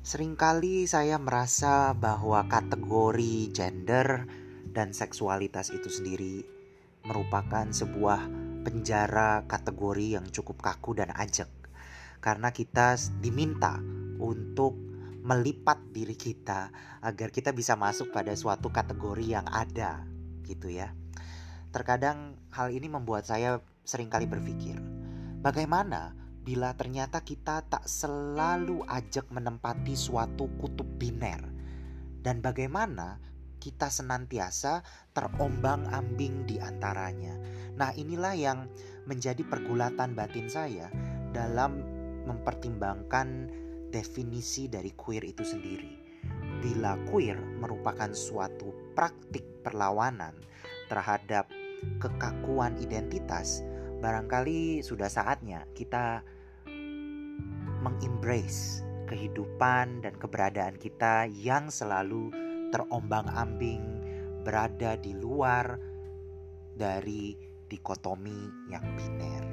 Seringkali saya merasa bahwa kategori gender dan seksualitas itu sendiri merupakan sebuah penjara kategori yang cukup kaku dan ajak. Karena kita diminta untuk melipat diri kita agar kita bisa masuk pada suatu kategori yang ada gitu ya. Terkadang hal ini membuat saya sering kali berpikir, bagaimana bila ternyata kita tak selalu ajak menempati suatu kutub biner dan bagaimana kita senantiasa terombang-ambing di antaranya. Nah, inilah yang menjadi pergulatan batin saya dalam mempertimbangkan definisi dari queer itu sendiri. Bila queer merupakan suatu praktik perlawanan terhadap kekakuan identitas, barangkali sudah saatnya kita mengembrace kehidupan dan keberadaan kita yang selalu terombang-ambing berada di luar dari dikotomi yang biner.